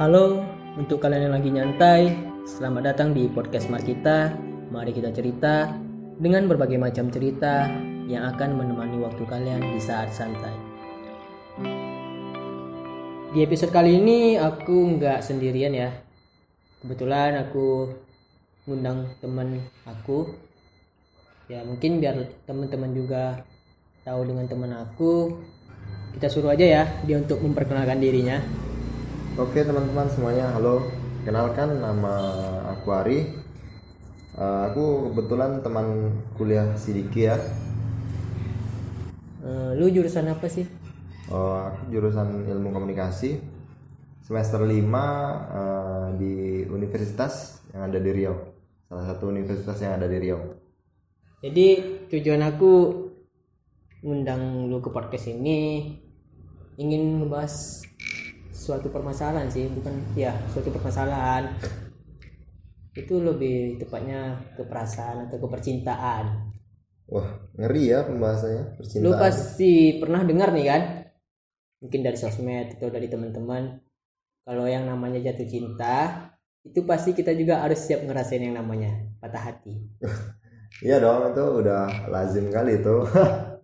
Halo, untuk kalian yang lagi nyantai, selamat datang di podcast Markita. Mari kita cerita dengan berbagai macam cerita yang akan menemani waktu kalian di saat santai. Di episode kali ini aku nggak sendirian ya. Kebetulan aku ngundang teman aku. Ya mungkin biar teman-teman juga tahu dengan teman aku. Kita suruh aja ya dia untuk memperkenalkan dirinya. Oke teman-teman semuanya, halo. Kenalkan nama aku Ari. Eh, aku kebetulan teman kuliah Sidiki ya. Eh, lu jurusan apa sih? Oh, aku jurusan Ilmu Komunikasi semester 5 eh, di universitas yang ada di Riau. Salah satu universitas yang ada di Riau. Jadi tujuan aku ngundang lu ke podcast ini ingin ngebahas suatu permasalahan sih, bukan ya suatu permasalahan. Itu lebih tepatnya ke perasaan atau ke percintaan. Wah, ngeri ya pembahasannya Lu percintaan. pasti pernah dengar nih kan? Mungkin dari sosmed atau dari teman-teman kalau yang namanya jatuh cinta itu pasti kita juga harus siap ngerasain yang namanya patah hati. Iya dong, itu udah lazim kali itu.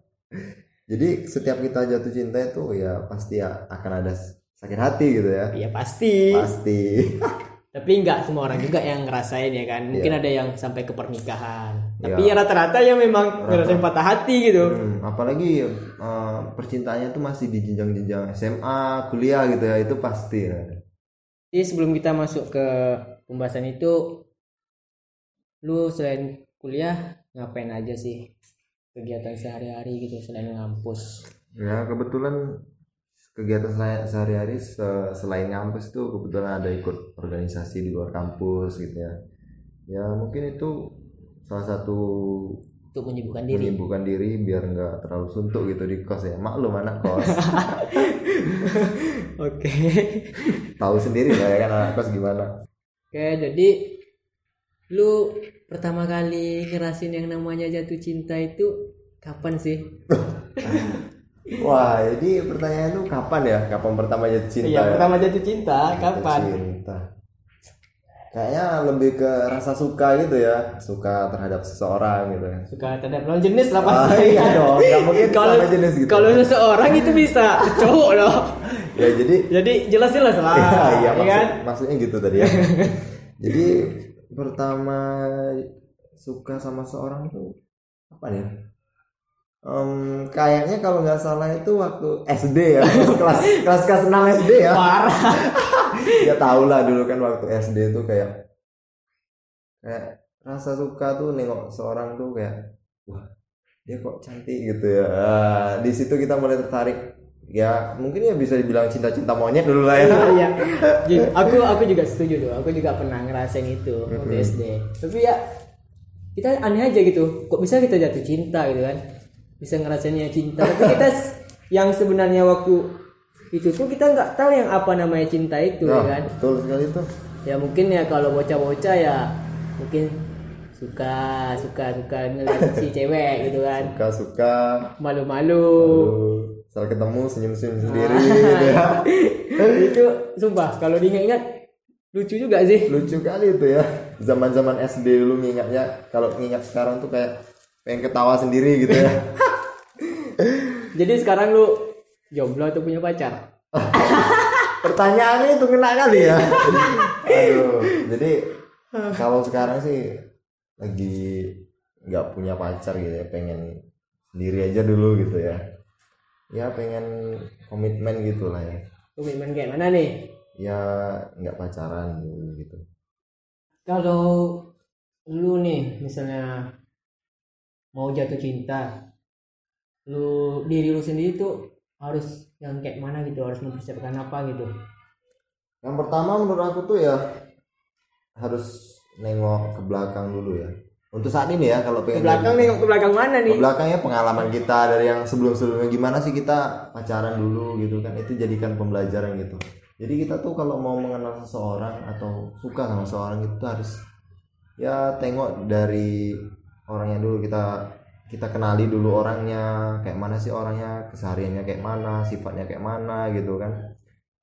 Jadi setiap kita jatuh cinta itu ya pasti ya akan ada sakit hati gitu ya. Iya pasti. Pasti. Tapi nggak semua orang juga yang ngerasain ya kan. Mungkin Iya. ada yang sampai ke pernikahan. Tapi Iya. ya rata-rata ya memang ngerasain patah hati gitu. Hmm, apalagi eh, percintaannya tuh masih di jenjang-jenjang SMA, kuliah gitu ya, itu pasti ya. Jadi sebelum kita masuk ke pembahasan itu, lu selain kuliah ngapain aja sih kegiatan sehari-hari gitu selain ngampus? Ya, kebetulan kegiatan saya sehari-hari se- selain kampus itu kebetulan ada ikut organisasi di luar kampus gitu ya. Ya, mungkin itu salah satu Untuk menyibukkan diri. menyibukkan diri biar nggak terlalu suntuk gitu di kos ya. Maklum anak kos. Oke. Tahu sendiri lah ya kan anak kos gimana. Oke, jadi lu pertama kali ngerasin yang namanya jatuh cinta itu kapan sih? Wah, jadi pertanyaan itu kapan ya? Kapan pertama jatuh cinta? Iya, ya? pertama jatuh cinta kapan? cinta kayaknya lebih ke rasa suka gitu ya suka terhadap seseorang gitu ya Suka terhadap lawan jenis lah ah, pasti. iya dong nggak mungkin kalau sama jenis gitu kalau seseorang itu bisa cowok loh. ya jadi Jadi jelas-jelas lah. iya iya ya maksud, kan? maksudnya gitu tadi ya jadi pertama suka sama seorang itu apa ya Em, kayaknya kalau nggak salah itu waktu SD ya kelas kelas kelas 6 SD ya Parah. ya tau lah dulu kan waktu SD tuh kayak kayak rasa suka tuh nengok seorang tuh kayak wah dia kok cantik gitu ya Ah, di situ kita mulai tertarik ya mungkin ya bisa dibilang cinta-cinta monyet dulu lah ya Iya. Jadi, aku aku juga setuju tuh. Aku juga pernah ngerasain itu waktu SD. Tapi ya kita aneh aja gitu. Kok bisa kita jatuh cinta gitu kan? Bisa ngerasainnya cinta. Tapi kita yang sebenarnya waktu itu tuh kita nggak tahu yang apa namanya cinta itu Nah, ya kan? betul sekali tuh Ya mungkin ya kalau bocah-bocah ya mungkin suka suka suka ngeliat si cewek gitu kan. Suka suka. Malu-malu. Setelah ketemu senyum-senyum sendiri gitu ya. itu sumpah kalau diingat-ingat lucu juga sih. Lucu kali itu ya. Zaman-zaman SD dulu ngingatnya kalau ngingat sekarang tuh kayak pengen ketawa sendiri gitu ya Jadi sekarang lu jomblo atau punya pacar? Pertanyaannya itu kena kali ya. Aduh, jadi kalau sekarang sih lagi nggak punya pacar gitu ya, pengen sendiri aja dulu gitu ya. Ya pengen komitmen gitu lah ya. Komitmen kayak mana nih? Ya nggak pacaran dulu gitu. Kalau lu nih misalnya mau jatuh cinta, lu diri lu sendiri tuh harus yang kayak mana gitu, harus mempersiapkan apa gitu. Yang pertama menurut aku tuh ya harus nengok ke belakang dulu ya. Untuk saat ini ya kalau Ke pengen belakang nih, ke belakang mana ke nih? belakangnya pengalaman kita dari yang sebelum-sebelumnya gimana sih kita pacaran dulu gitu kan itu jadikan pembelajaran gitu jadi kita tuh kalau mau mengenal seseorang atau suka sama seseorang itu harus ya tengok dari orangnya dulu kita kita kenali dulu orangnya kayak mana sih orangnya kesehariannya kayak mana sifatnya kayak mana gitu kan.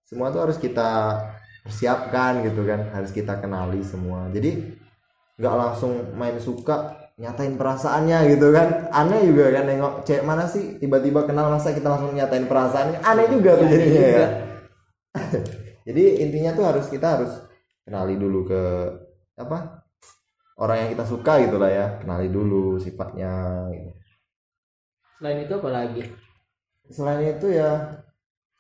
Semua tuh harus kita persiapkan gitu kan harus kita kenali semua. Jadi nggak langsung main suka nyatain perasaannya gitu kan. Aneh juga kan nengok cewek mana sih tiba-tiba kenal masa kita langsung nyatain perasaannya? Aneh juga tuh Aneh jadinya ya jadi intinya tuh harus kita harus kenali dulu ke apa orang yang kita suka gitu lah ya. Kenali dulu sifatnya gitu. selain itu apa lagi? Selain itu ya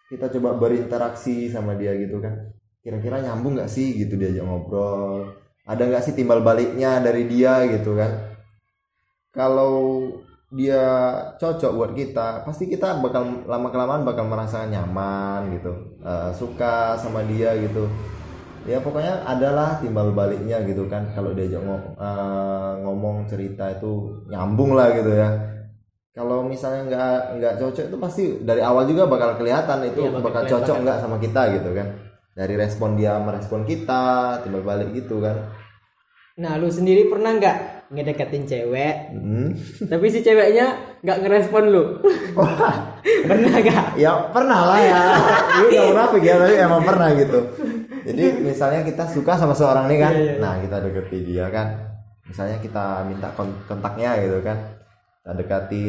kita coba berinteraksi sama dia gitu kan. Kira-kira nyambung nggak sih gitu diajak ngobrol? Ada nggak sih timbal baliknya dari dia gitu kan? Kalau dia cocok buat kita pasti kita bakal lama kelamaan bakal merasakan nyaman gitu. Eh, suka sama dia gitu ya pokoknya adalah timbal baliknya gitu kan. Kalau diajak ngo- eh, ngomong cerita itu nyambung lah gitu ya. Kalau misalnya nggak nggak cocok itu pasti dari awal juga bakal kelihatan itu Iya, bakal cocok nggak sama kita gitu kan. Dari respon dia merespon kita timbal balik gitu kan. Nah lu sendiri pernah nggak ngedeketin cewek? Hmm. tapi si ceweknya nggak ngerespon lu? Pernah nggak? Ya pernah lah ya. Ini nggak munafik ya tapi emang pernah gitu jadi misalnya kita suka sama seorang nih kan? Iya, iya. nah kita deketi dia kan. Misalnya kita minta kon- kontaknya gitu kan. Kita dekati.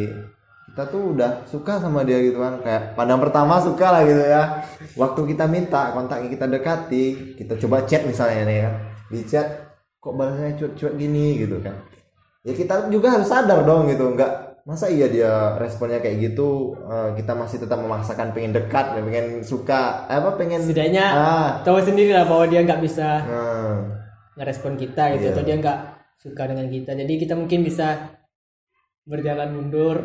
Kita tuh udah suka sama dia gitu kan. Kayak pandang pertama suka lah gitu ya. Waktu kita minta kontaknya kita dekati kita coba chat misalnya nih kan di chat kok balasnya cuek-cuek gini? gitu kan. Ya kita juga harus sadar dong gitu. Nggak masa iya dia responnya kayak gitu eh, kita masih tetap memaksakan pengen dekat pengen suka apa pengen setidaknya ah. tahu sendiri lah bahwa dia nggak bisa nah, ngerespon kita gitu Iya. atau dia nggak suka dengan kita. Jadi kita mungkin bisa berjalan mundur.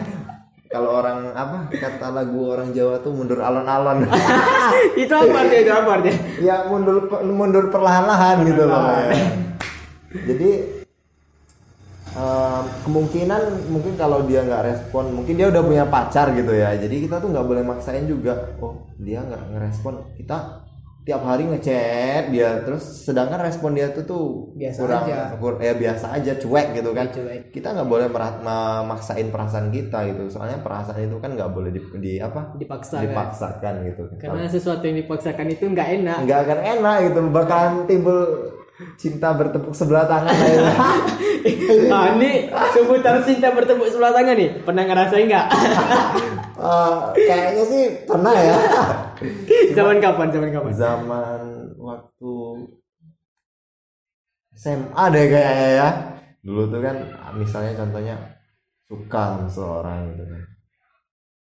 Kalau orang apa kata lagu orang Jawa tuh mundur alon-alon. Itu apa artinya? Itu apa artinya? Ya mundur mundur perlahan-lahan gitu loh ya. jadi eh, kemungkinan mungkin kalau dia nggak respon mungkin dia udah punya pacar gitu ya. Jadi kita tuh nggak boleh maksain juga. Oh dia nggak ngerespon. Kita tiap hari ngechat dia. Terus sedangkan respon dia tuh tuh Biasa kurang aja. kur- ya biasa aja cuek gitu kan. Cuek. kita nggak boleh merah- memaksain perasaan kita gitu. Soalnya perasaan itu kan nggak boleh di, di apa? Dipaksa kan dipaksakan gitu. Karena sesuatu yang dipaksakan itu nggak enak. Nggak akan enak gitu. Bakalan timbul cinta bertepuk sebelah tangan ya. nah ini seputar cinta bertepuk sebelah tangan nih. Pernah ngerasain nggak? Eh, kayaknya sih pernah ya. Zaman kapan? Zaman kapan? Zaman waktu SMA deh kayaknya ya. Dulu tuh kan misalnya contohnya suka sama seorang gitu kan.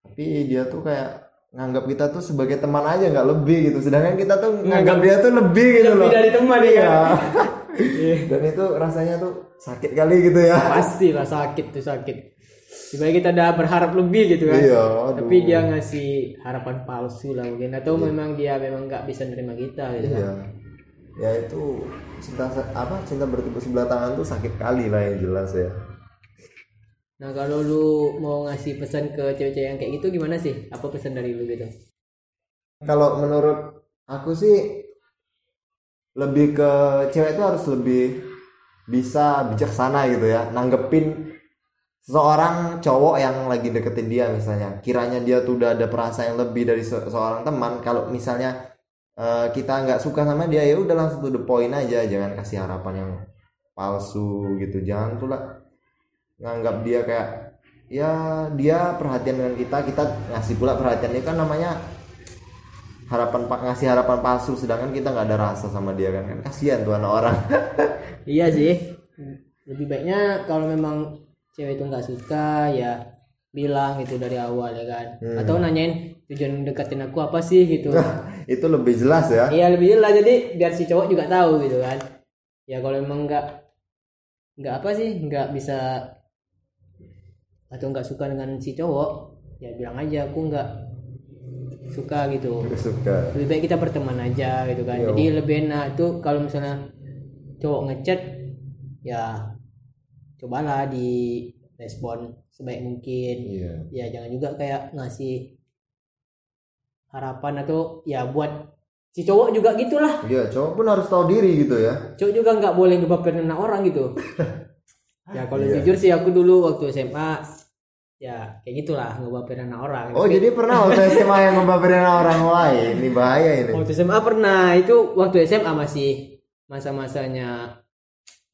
Tapi dia tuh kayak nganggap kita tuh sebagai teman aja nggak lebih gitu. Sedangkan kita tuh nganggap dia tuh lebih gitu lebih loh. dari teman ya. Kan Iya. dan itu rasanya tuh sakit kali gitu ya. Pasti lah sakit tuh sakit. Sebenarnya kita udah berharap lebih gitu kan. Iya aduh. tapi dia ngasih harapan palsu lah mungkin. Atau memang dia memang nggak bisa nerima kita gitu kan. Iya. Ya itu cinta apa cinta bertepuk sebelah tangan tuh sakit kali lah yang jelas ya. Nah kalau lu mau ngasih pesan ke cewek-cewek yang kayak gitu gimana sih apa pesan dari lu gitu Kalau menurut aku sih lebih ke cewek itu harus lebih bisa bijaksana gitu ya, nanggepin seorang cowok yang lagi deketin dia misalnya. Kiranya dia tuh udah ada perasaan yang lebih dari se- seorang teman. Kalau misalnya eh, kita nggak suka sama dia ya udah langsung to the point aja, jangan kasih harapan yang palsu gitu. Jangan pula nganggap dia kayak ya dia perhatian dengan kita kita ngasih pula perhatian. Itu kan namanya harapan pak ngasih harapan palsu sedangkan kita nggak ada rasa sama dia kan. Kan kasihan tuh anak orang. Iya sih. Lebih baiknya kalau memang cewek itu nggak suka ya bilang gitu dari awal ya kan. Atau nanyain tujuan deketin aku apa sih? gitu. Itu lebih jelas ya. Iya lebih jelas. Jadi biar si cowok juga tahu gitu kan. Ya kalau memang nggak nggak apa sih nggak bisa atau nggak suka dengan si cowok ya bilang aja aku nggak suka gitu. Nggak suka. Lebih baik kita berteman aja gitu kan. Iya. jadi lebih enak tuh kalau misalnya cowok ngechat ya cobalah di respon sebaik mungkin. Iya. Ya jangan juga kayak ngasih harapan atau ya buat si cowok juga gitulah. Iya cowok pun harus tahu diri gitu ya. Cowok juga nggak boleh ngebaperin anak orang gitu. Ya kalau Iya. jujur sih aku dulu waktu SMA ya kayak gitulah ngebaperin anak orang. Oh Tapi jadi pernah waktu SMA yang ngebaperin orang lain? Ini bahaya ini. Waktu SMA pernah itu waktu SMA masih masa-masanya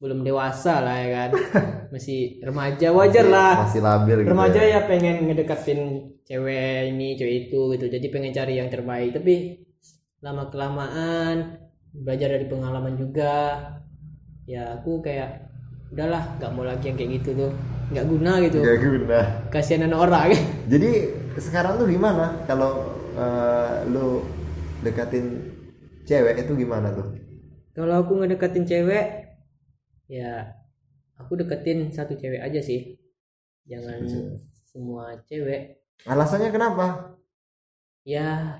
belum dewasa lah ya kan? Masih remaja wajar lah. Masih labil gitu remaja ya. ya pengen ngedekatin cewek ini cewek itu gitu. Jadi pengen cari yang terbaik. Tapi lama kelamaan belajar dari pengalaman juga. Ya aku kayak udahlah nggak mau lagi yang kayak gitu tuh. Nggak guna gitu. Gak guna. Kasihan orang. Jadi sekarang tuh gimana? Kalau eh, lu dekatin cewek itu gimana tuh? kalau aku ngedekatin cewek ya aku deketin satu cewek aja sih. Jangan cewek. semua cewek. Alasannya kenapa? ya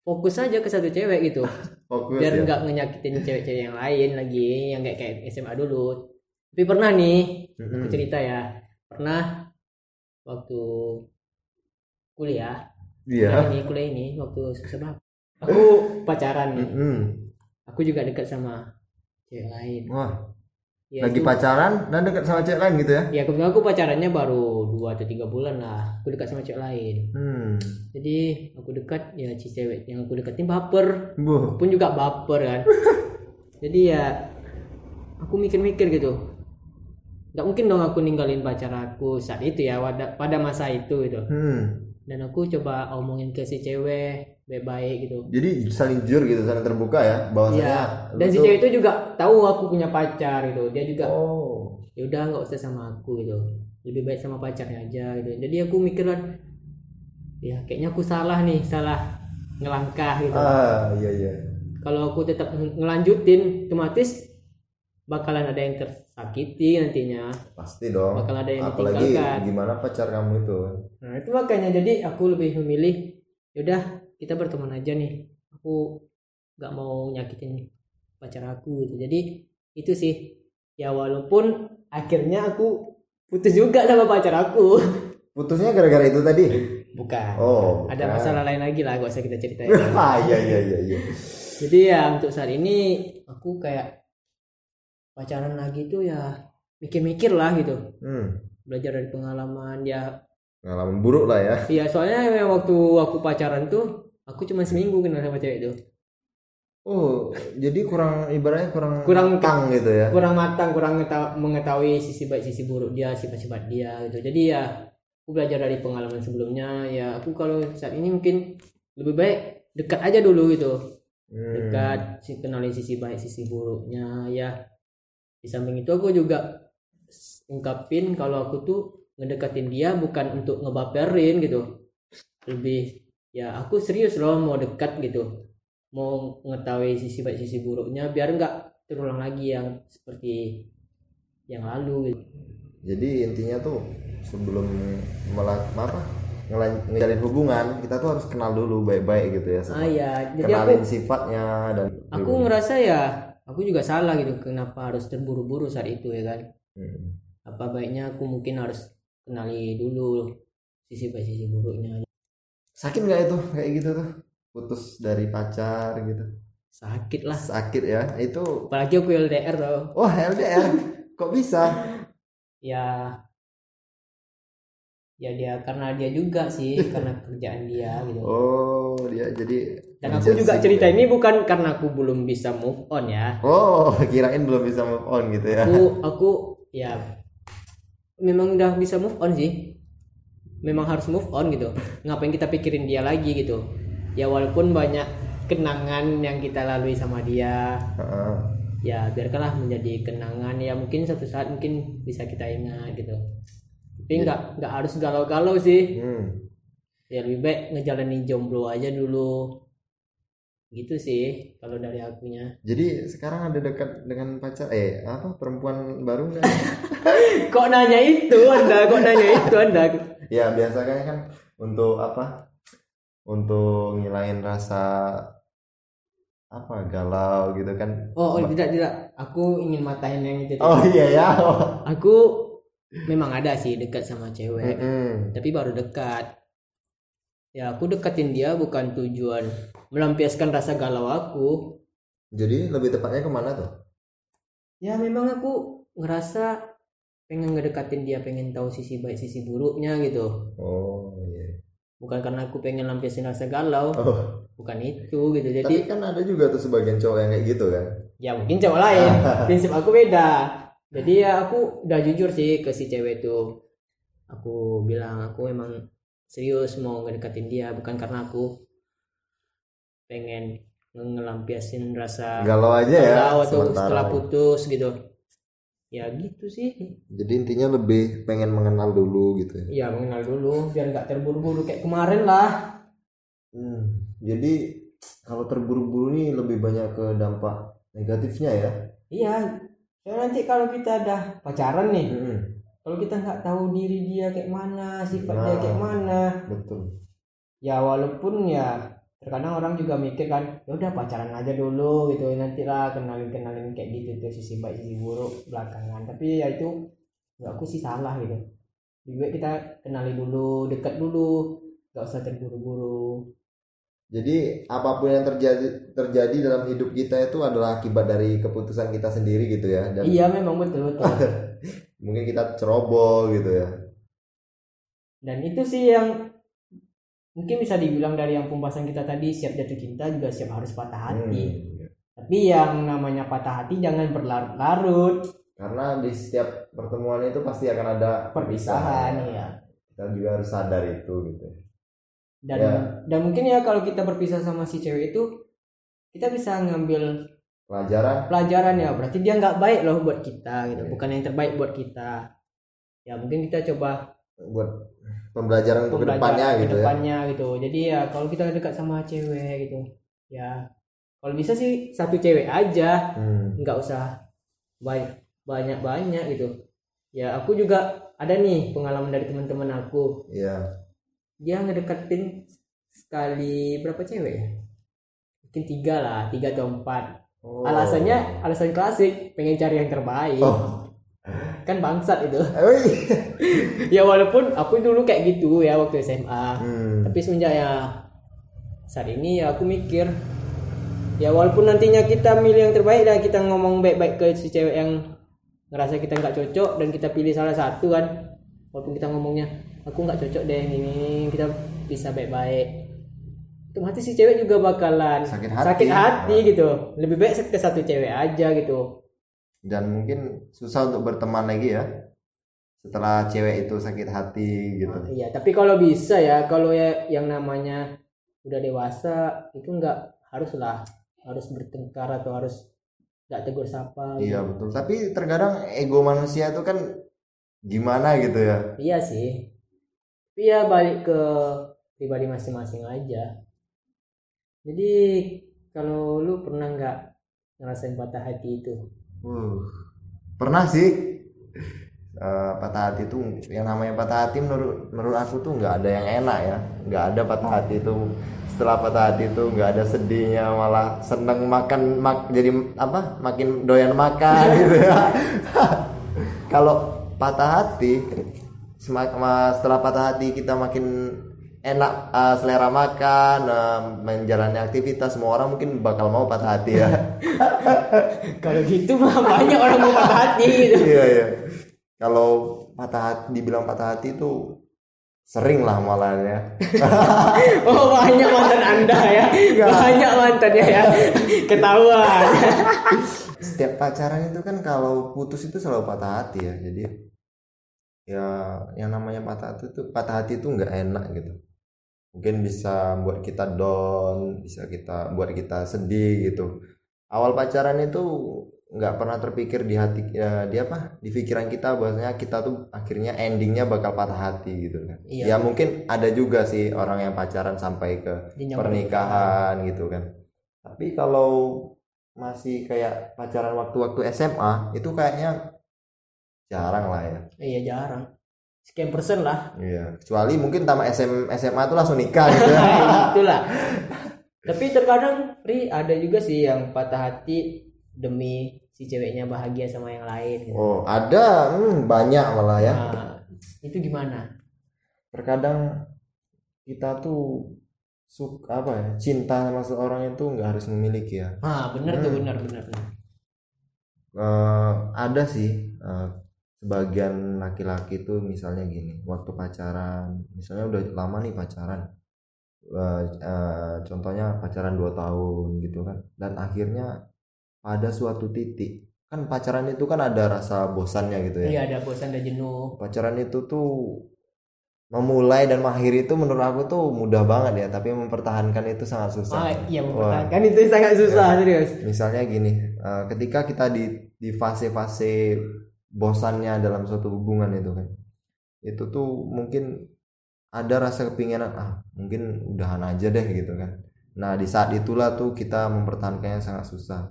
fokus aja ke satu cewek gitu. Fokus biar ya. nggak ngenyakitin cewek-cewek yang lain lagi yang kayak kayak SMA dulu tapi pernah nih aku Mm-mm. cerita ya pernah waktu kuliah Iya. kuliah ini kuliah ini waktu sebab aku pacaran nih Mm-mm. aku juga dekat sama cewek lain Wah, ya, lagi itu- pacaran dan dekat sama cewek lain gitu ya? ya kebetulan aku pacarannya baru dua atau tiga bulan lah aku dekat sama cewek lain Hmm. jadi aku dekat ya si cewek yang aku deketin baper Bu. pun juga baper kan jadi ya aku mikir-mikir gitu nggak mungkin dong aku ninggalin pacar aku saat itu ya pada pada masa itu gitu Hmm. dan aku coba omongin ke si cewek baik-baik gitu Jadi saling jujur gitu, saling terbuka ya bahwasanya lu Dan si cewek itu juga tahu aku punya pacar gitu. Dia juga Oh. ya udah nggak usah sama aku gitu. Lebih baik sama pacarnya aja gitu. Jadi aku mikir kan ya kayaknya aku salah nih, salah ngelangkah gitu. Ah, iya iya. Kalau aku tetap ng- ngelanjutin otomatis bakalan ada yang tersakiti nantinya. Pasti dong. Bakal ada yang Apalagi ditinggalkan. gimana pacar kamu itu? Nah, itu makanya jadi aku lebih memilih yaudah kita berteman aja nih. Aku nggak mau nyakitin pacar aku gitu. Jadi itu sih ya walaupun akhirnya aku putus juga sama pacar aku. Putusnya gara-gara itu tadi? Bukan. Oh. Ada bukan. masalah lain lagi lah, gak usah kita ceritain. ah, iya iya iya iya. Jadi ya untuk saat ini aku kayak pacaran lagi tuh ya mikir-mikir lah gitu. Hmm. Belajar dari pengalaman ya Pengalaman buruk lah ya. Iya soalnya waktu aku pacaran tuh aku cuma seminggu kenal sama cewek itu Oh, jadi kurang ibaratnya kurang Kurang- matang gitu ya. kurang matang kurang ngeta- mengetahui sisi baik sisi buruk dia sifat-sifat dia gitu jadi ya aku belajar dari pengalaman sebelumnya ya aku kalau saat ini mungkin lebih baik dekat aja dulu gitu Hmm. dekat kenalin sisi baik sisi buruknya ya di samping itu aku juga ungkapin kalau aku tuh ngedekatin dia bukan untuk ngebaperin gitu lebih ya aku serius loh mau dekat gitu mau mengetahui sisi baik sisi buruknya biar nggak terulang lagi yang seperti yang lalu gitu. Jadi intinya tuh sebelum melak apa ngejalin hubungan kita tuh harus kenal dulu baik-baik gitu ya. ah ya jadi aku Kenalin sifatnya dan aku ngerasa ya aku juga salah gitu kenapa harus terburu-buru saat itu ya kan? Hmm. apa baiknya aku mungkin harus kenali dulu sisi baik sisi buruknya. Sakit nggak itu? Kayak gitu tuh? Putus dari pacar gitu? Sakit lah. Sakit ya? Itu apalagi aku LDR tau. Wah LDR kok bisa? Ya ya dia karena dia juga sih karena kerjaan dia gitu. Oh dia jadi dan aku juga cerita ya. ini bukan karena aku belum bisa move on ya. Oh kirain belum bisa move on gitu ya? Aku aku ya memang udah bisa move on sih. Memang harus move on gitu. Ngapain kita pikirin dia lagi gitu? Ya walaupun banyak kenangan yang kita lalui sama dia. Heeh. ya biarkanlah menjadi kenangan. Ya mungkin satu saat mungkin bisa kita ingat gitu tapi nggak nggak harus galau-galau sih. Hmm. ya lebih baik ngejalanin jomblo aja dulu. Gitu sih kalau dari akunya. Jadi sekarang ada dekat dengan pacar eh apa perempuan baru nggak? Kok nanya itu anda? Kok nanya itu anda? Ya biasanya kan untuk apa untuk ngilain rasa apa galau gitu kan. Oh, oh tidak tidak. Aku ingin matahin yang itu oh iya ya. Aku memang ada sih dekat sama cewek. Mm-mm. tapi baru dekat. Ya aku deketin dia bukan tujuan melampiaskan rasa galau aku. Jadi lebih tepatnya ke mana tuh? Ya memang aku ngerasa pengen ngedekatin dia pengen tahu sisi baik sisi buruknya gitu. Oh iya. Bukan karena aku pengen lampiasin rasa galau. Oh. Bukan itu gitu. Jadi tapi kan ada juga tuh sebagian cowok yang kayak gitu kan? Ya mungkin cowok lain. Prinsip aku beda jadi ya aku udah jujur sih ke si cewek itu. Aku bilang aku emang serius mau ngedekatin dia bukan karena aku pengen ngelampiasin rasa galau aja ya atau setelah putus gitu. Ya gitu sih. Jadi intinya lebih pengen mengenal dulu gitu ya? Ya mengenal dulu biar nggak terburu-buru kayak kemarin lah. Hmm, jadi kalau terburu-buru nih lebih banyak ke dampak negatifnya ya. iya soalnya nanti kalau kita udah pacaran nih Hmm, kalau kita nggak tahu diri dia kayak mana sifat dia Nah. kayak mana betul. ya walaupun ya terkadang orang juga mikir kan ya udah pacaran aja dulu gitu nanti lah kenalin kenalin kayak gitu tuh sisi baik sisi buruk belakangan tapi ya itu nggak aku sih salah gitu lebih baik kita kenali dulu dekat dulu nggak usah terburu-buru Jadi apa pun yang terjadi terjadi dalam hidup kita itu adalah akibat dari keputusan kita sendiri gitu ya. Dan iya memang betul betul mungkin kita ceroboh gitu ya. dan itu sih yang mungkin bisa dibilang dari yang pembahasan kita tadi siap jatuh cinta juga siap harus patah hati Hmm, tapi yang namanya patah hati jangan berlarut-larut Karena di setiap pertemuan itu pasti akan ada perpisahan ya Kita juga harus sadar itu gitu. dan Ya. dan mungkin ya kalau kita berpisah sama si cewek itu kita bisa ngambil Pelajaran pelajaran ya berarti dia nggak baik loh buat kita gitu Iya. bukan yang terbaik buat kita ya mungkin kita coba buat pembelajaran untuk ke depannya ke gitu ya. depannya gitu jadi ya kalau kita dekat sama cewek gitu ya kalau bisa sih satu cewek aja Hmm. nggak usah banyak banyak banyak gitu ya aku juga ada nih pengalaman dari teman-teman aku Iya. dia ngedeketin sekali berapa cewek ya mungkin tiga lah tiga atau empat Oh. alasannya alasan klasik pengen cari yang terbaik Oh. kan bangsat itu Oh, iya. ya walaupun aku dulu kayak gitu ya waktu SMA Hmm. tapi semenjak ya saat ini ya aku mikir ya walaupun nantinya kita milih yang terbaik dan kita ngomong baik-baik ke si cewek yang ngerasa kita nggak cocok dan kita pilih salah satu kan walaupun kita ngomongnya aku nggak cocok deh yang ini kita bisa baik-baik otomatis si cewek juga bakalan Sakit hati. sakit hati gitu lebih baik ke satu cewek aja gitu dan mungkin susah untuk berteman lagi ya setelah cewek itu sakit hati gitu iya tapi kalau bisa ya kalau ya yang namanya udah dewasa itu nggak harus lah harus bertengkar atau harus nggak tegur sapa gitu. iya betul tapi terkadang ego manusia itu kan gimana gitu ya Iya sih. Tapi ya balik ke pribadi masing-masing aja. Jadi kalau lu pernah nggak ngerasain patah hati itu? uh, pernah sih. Eh, patah hati itu yang namanya patah hati menurut menurut aku tuh nggak ada yang enak ya. Nggak ada patah hati itu setelah patah hati itu nggak ada sedihnya malah seneng makan mak jadi apa? Makin doyan makan gitu ya. Kalau patah hati setelah patah hati kita makin enak eh, selera makan eh, menjalani aktivitas semua orang mungkin bakal mau patah hati ya kalau gitu mah banyak orang mau patah hati gitu. iya iya kalau patah hati dibilang patah hati itu sering lah malah ya Oh banyak mantan anda ya. Banyak mantannya ya. Ketahuan. setiap pacaran itu kan kalau putus itu selalu patah hati ya jadi ya yang namanya patah hati itu patah hati itu nggak enak gitu mungkin bisa buat kita down bisa kita buat kita sedih gitu. Awal pacaran itu nggak pernah terpikir di hati ya, di apa? Di pikiran kita bahwasanya kita tuh akhirnya endingnya bakal patah hati gitu kan. Iya. ya mungkin ada juga sih orang yang pacaran sampai ke pernikahan gitu kan. Tapi kalau masih kayak pacaran waktu-waktu SMA itu kayaknya jarang lah ya. Iya jarang. Sekian persen lah. iya kecuali mungkin tamat SM, SMA tuh langsung nikah gitu ya Itulah. Tapi terkadang Ri ada juga sih yang patah hati demi si ceweknya bahagia sama yang lain. gitu. oh ada hmm, banyak malah ya Nah, itu gimana? terkadang kita tuh suka apa ya cinta sama seorang itu nggak harus memiliki ya Ah bener tuh Hmm. bener bener. bener. Eh, ada sih eh, sebagian laki-laki tuh misalnya gini waktu pacaran misalnya udah lama nih pacaran eh, eh, contohnya pacaran 2 tahun gitu kan dan akhirnya pada suatu titik kan pacaran itu kan ada rasa bosannya gitu ya. Iya ada bosan dan jenuh. Pacaran itu tuh memulai dan mengakhiri itu menurut aku tuh mudah banget ya tapi mempertahankan itu sangat susah. Ah iya Wah. mempertahankan itu sangat susah serius. Misalnya gini eh, ketika kita di di fase-fase bosannya dalam suatu hubungan itu kan. Itu tuh mungkin ada rasa kepinginan ah mungkin udahan aja deh gitu kan. Nah di saat itulah tuh kita mempertahankannya sangat susah.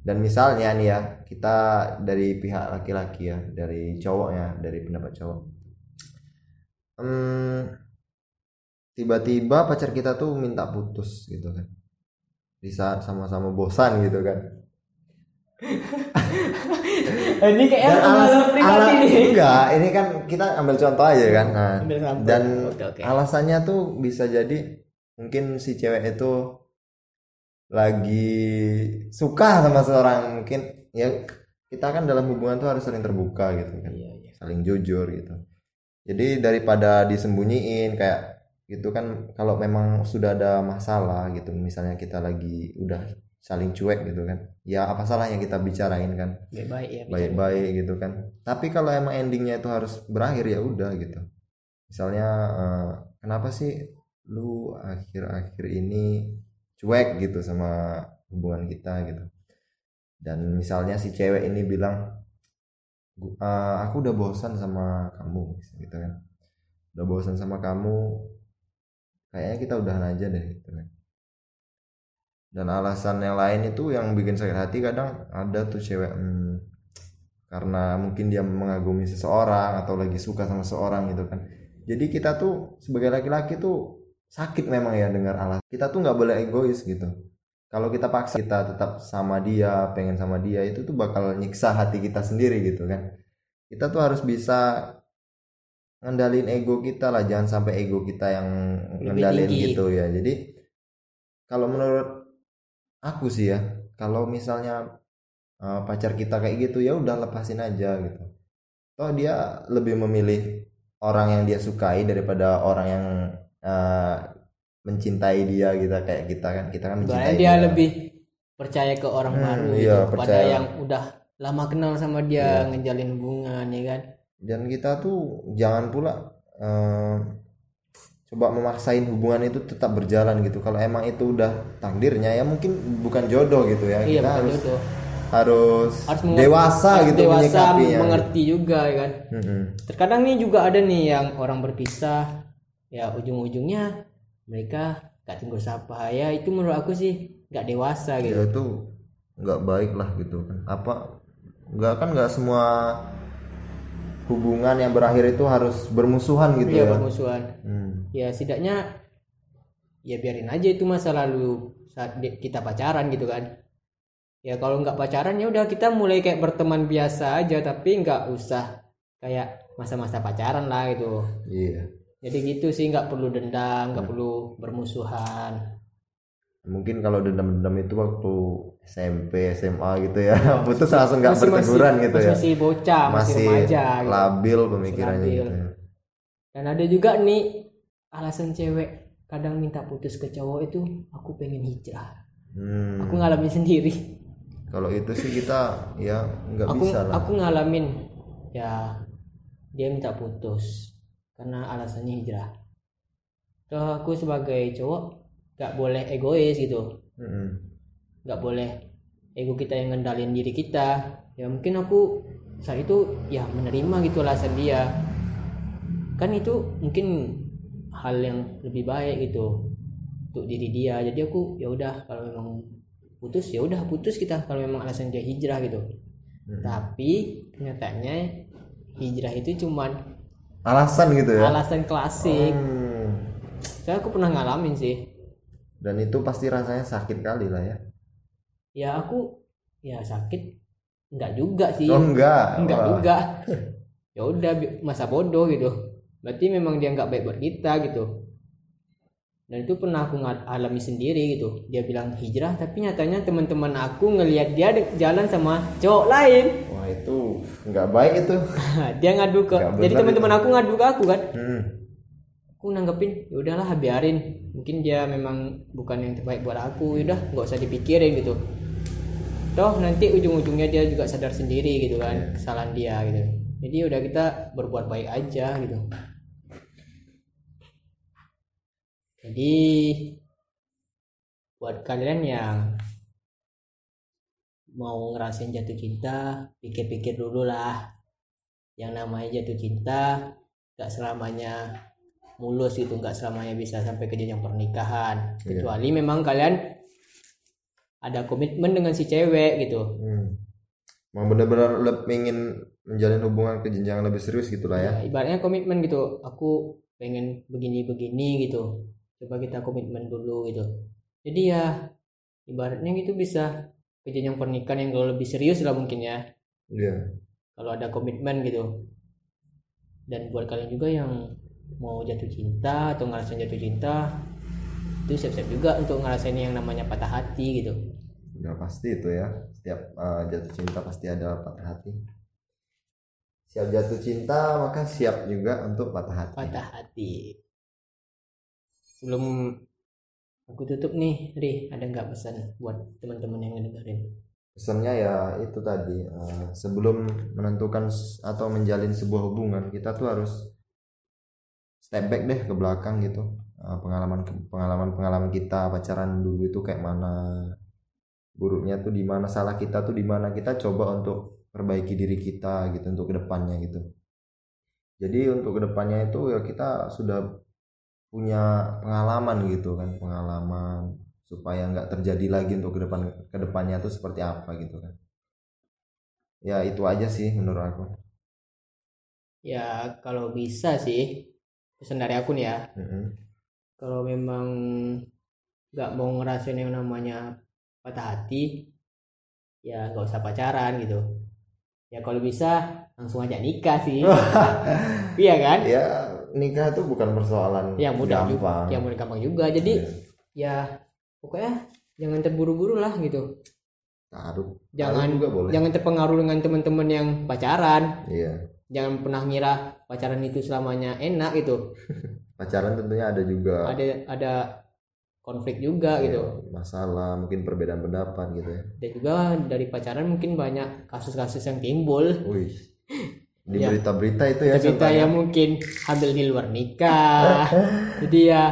Dan misalnya nih ya kita dari pihak laki-laki ya dari cowoknya dari pendapat cowok. Hmm, tiba-tiba pacar kita tuh minta putus gitu kan. Di saat sama-sama bosan gitu kan ini kayak dan alas, pengalaman pribadi. ala- nih enggak ini kan kita ambil contoh aja kan nah, Ambil dan Oke, oke. alasannya tuh bisa jadi mungkin si cewek itu lagi suka sama seorang mungkin ya kita kan dalam hubungan tuh harus saling terbuka gitu kan. Iya, iya. saling jujur gitu. Jadi daripada disembunyiin kayak gitu kan kalau memang sudah ada masalah gitu misalnya kita lagi udah saling cuek gitu kan. Ya apa salahnya kita bicarain kan? Baik-baik ya baik-baik gitu kan. Tapi kalau emang endingnya itu harus berakhir ya udah gitu. Misalnya eh, kenapa sih lu akhir-akhir ini cuek gitu sama hubungan kita gitu? Dan misalnya si cewek ini bilang "Gu- eh, aku udah bosan sama kamu gitu kan. Udah bosan sama kamu kayaknya kita udahan aja deh gitu kan dan alasan yang lain itu yang bikin sakit hati kadang ada tuh cewek hmm, karena mungkin dia mengagumi seseorang atau lagi suka sama seseorang gitu kan. Jadi kita tuh sebagai laki-laki tuh sakit memang ya dengar alasan kita tuh nggak boleh egois gitu. Kalau kita paksa kita tetap sama dia pengen sama dia itu tuh bakal nyiksa hati kita sendiri gitu kan. Kita tuh harus bisa ngendalin ego kita lah jangan sampai ego kita yang Lebih ngendalin tinggi. gitu ya. Jadi kalau menurut aku sih ya kalau misalnya uh, pacar kita kayak gitu ya udah lepasin aja gitu toh dia lebih memilih orang yang dia sukai daripada orang yang uh, mencintai dia gitu kayak kita kan kita kan mencintai Soalnya dia lebih percaya ke orang Hmm, baru iya, gitu pada percaya. yang udah lama kenal sama dia Iya. ngejalin hubungan ya kan dan kita tuh jangan pula uh, coba memaksain hubungan itu tetap berjalan gitu. Kalau emang itu udah takdirnya ya mungkin bukan jodoh gitu ya. Iya kita harus jodoh. harus, harus dewasa harus gitu dewasa menyikapinya mengerti juga ya kan? Mm-mm. terkadang nih juga ada nih yang orang berpisah ya ujung-ujungnya mereka gak tunggu sapa. Ya itu menurut aku sih gak dewasa gitu. ya itu nggak baik lah gitu kan. Apa nggak kan nggak semua hubungan yang berakhir itu harus bermusuhan gitu Iya ya? bermusuhan. Hmm. ya setidaknya ya biarin aja itu masa lalu saat kita pacaran gitu kan. Ya kalau nggak pacaran ya udah kita mulai kayak berteman biasa aja tapi nggak usah kayak masa-masa pacaran lah gitu. Iya. Jadi gitu sih nggak perlu dendam nggak perlu bermusuhan mungkin kalau dendam-dendam itu waktu SMP SMA gitu ya putus langsung nggak Masih- berteguran masih- gitu masih, ya masih bocah masih, masih remaja gitu. labil pemikirannya labil. gitu ya dan ada juga nih alasan cewek kadang minta putus ke cowok itu aku pengen hijrah Hmm. aku ngalamin sendiri kalau itu sih kita ya nggak aku bisa lah aku ngalamin ya dia minta putus karena alasannya hijrah Toh aku sebagai cowok gak boleh egois gitu. Nggak boleh ego kita yang ngendalin diri kita. Ya mungkin aku saat itu ya menerima gitu alasan dia. Kan itu mungkin hal yang lebih baik gitu untuk diri dia. Jadi aku ya udah kalau memang putus ya udah putus kita. Kalau memang alasan dia hijrah gitu. Mm. tapi kenyataannya hijrah itu cuman alasan gitu ya? alasan klasik. Hmm. saya aku pernah ngalamin sih dan itu pasti rasanya sakit kali lah ya. Ya aku ya sakit enggak juga sih. Oh enggak enggak Wah. juga. Ya udah masa bodoh gitu. Berarti memang dia nggak baik buat kita gitu. Dan itu pernah aku alami sendiri gitu. Dia bilang hijrah tapi nyatanya teman-teman aku ngelihat dia jalan sama cowok lain. Wah itu nggak baik itu. Dia ngadu ke jadi teman-teman aku ngadu ke aku kan? Hmm. Aku nanggepin ya udahlah biarin. Mungkin dia memang bukan yang terbaik buat aku. Ya udah nggak usah dipikirin gitu. Toh nanti ujung-ujungnya dia juga sadar sendiri gitu kan kesalahan dia gitu. Jadi udah kita berbuat baik aja gitu. Jadi buat kalian yang mau ngerasain jatuh cinta pikir-pikir dulu lah. Yang namanya jatuh cinta gak selamanya mulus gitu nggak selamanya bisa sampai ke jenjang pernikahan. Iya. kecuali memang kalian ada komitmen dengan si cewek gitu. Hmm. mau benar-benar ingin menjalin hubungan ke jenjang lebih serius gitulah ya. Ya, ibaratnya komitmen gitu. Aku pengen begini-begini gitu. Coba kita komitmen dulu gitu. Jadi ya ibaratnya gitu bisa ke jenjang pernikahan yang jauh lebih serius lah mungkin ya. Iya. Kalau ada komitmen gitu. Dan buat kalian juga yang mau jatuh cinta atau ngerasain jatuh cinta itu siap-siap juga untuk ngerasain yang namanya patah hati gitu. Udah pasti itu ya. Setiap uh, jatuh cinta pasti ada patah hati. Siap jatuh cinta maka siap juga untuk patah hati. Patah hati. Sebelum aku tutup nih Ri ada nggak pesan buat teman-teman yang ngedengerin? Pesannya ya itu tadi uh, sebelum menentukan atau menjalin sebuah hubungan kita tuh harus step back deh ke belakang gitu. Uh, pengalaman pengalaman pengalaman kita pacaran dulu itu kayak mana buruknya tuh di mana salah kita tuh di mana kita coba untuk perbaiki diri kita gitu untuk ke depannya gitu. Jadi untuk ke depannya itu ya kita sudah punya pengalaman gitu kan pengalaman supaya nggak terjadi lagi untuk ke depan ke depannya tuh seperti apa gitu kan. Ya itu aja sih menurut aku. Ya kalau bisa sih pesan dari aku nih ya. Mm-mm. kalau memang nggak mau ngerasain yang namanya patah hati ya nggak usah pacaran gitu. Ya kalau bisa langsung aja nikah sih. Iya kan? Ya nikah itu bukan persoalan yang mudah juga gampang. yang mudah gampang juga. Jadi ya pokoknya jangan terburu-buru lah gitu. Taruh. Jangan Taruh juga boleh. jangan terpengaruh dengan teman-teman yang pacaran. Iya jangan pernah ngira pacaran itu selamanya enak gitu. Pacaran tentunya ada juga. Ada ada konflik juga ya, gitu. masalah mungkin perbedaan pendapat gitu ya. Dan juga dari pacaran mungkin banyak kasus-kasus yang timbul. Wih. Di Ya. berita-berita itu ya cerita contohnya. yang mungkin hamil di luar nikah. Jadi ya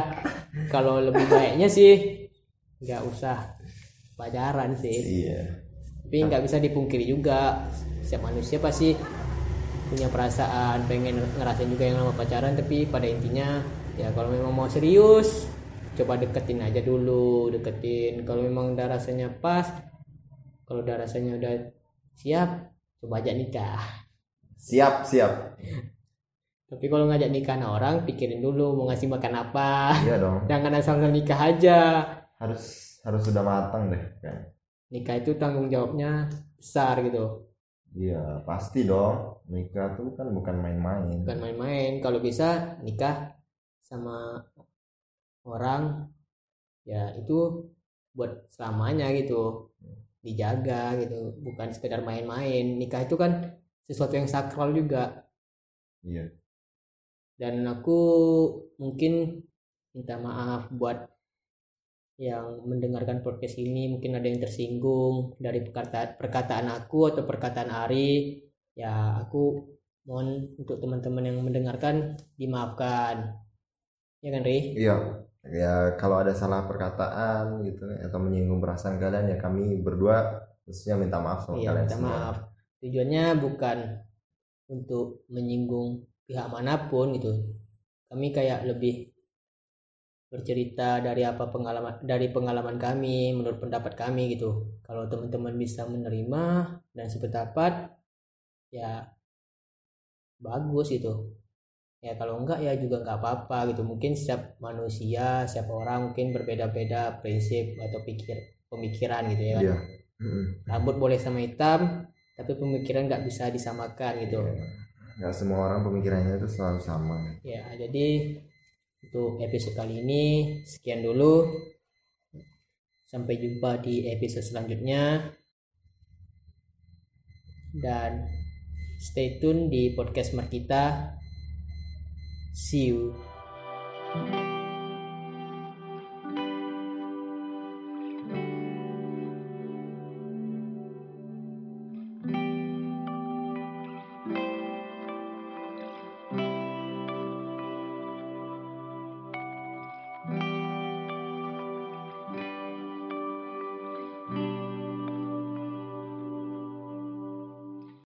kalau lebih baiknya sih nggak usah pacaran sih. Iya. Tapi nggak bisa dipungkiri juga. Setiap manusia pasti punya perasaan pengen ngerasain juga yang nama pacaran tapi pada intinya ya kalau memang mau serius coba deketin aja dulu deketin. Kalau memang udah rasanya pas kalau udah rasanya udah siap coba aja nikah. Siap siap. Tapi kalau ngajak nikah orang pikirin dulu mau ngasih makan apa. Iya dong. Jangan asal nikah aja. Harus harus sudah matang deh kan. Nikah itu tanggung jawabnya besar gitu. Iya pasti dong nikah tuh kan bukan main-main. Bukan main-main. Kalau bisa nikah sama orang ya itu buat selamanya gitu. Dijaga gitu bukan sekedar main-main. Nikah itu kan sesuatu yang sakral juga. Iya. Dan aku mungkin minta maaf buat yang mendengarkan podcast ini. Mungkin ada yang tersinggung dari perkataan perkataan aku atau perkataan Ari ya aku mohon untuk teman-teman yang mendengarkan dimaafkan. Ya kan Ri? Iya. Ya kalau ada salah perkataan gitu atau menyinggung perasaan kalian ya kami berdua khususnya minta maaf sama iya kalian minta semua. maaf. Tujuannya bukan untuk menyinggung pihak mana pun gitu. Kami kayak lebih bercerita dari apa pengalaman dari pengalaman kami menurut pendapat kami gitu. Kalau teman-teman bisa menerima dan sependapat ya bagus gitu. Ya kalau enggak ya juga nggak apa-apa gitu. Mungkin setiap manusia setiap orang mungkin berbeda-beda prinsip atau pikir pemikiran gitu ya. Iya. Mm-mm. rambut boleh sama hitam tapi pemikiran nggak bisa disamakan gitu. Iya. nggak semua orang pemikirannya itu selalu sama. Ya jadi untuk episode kali ini. Sekian dulu. Sampai jumpa di episode selanjutnya. Dan stay tune di podcast Markita. See you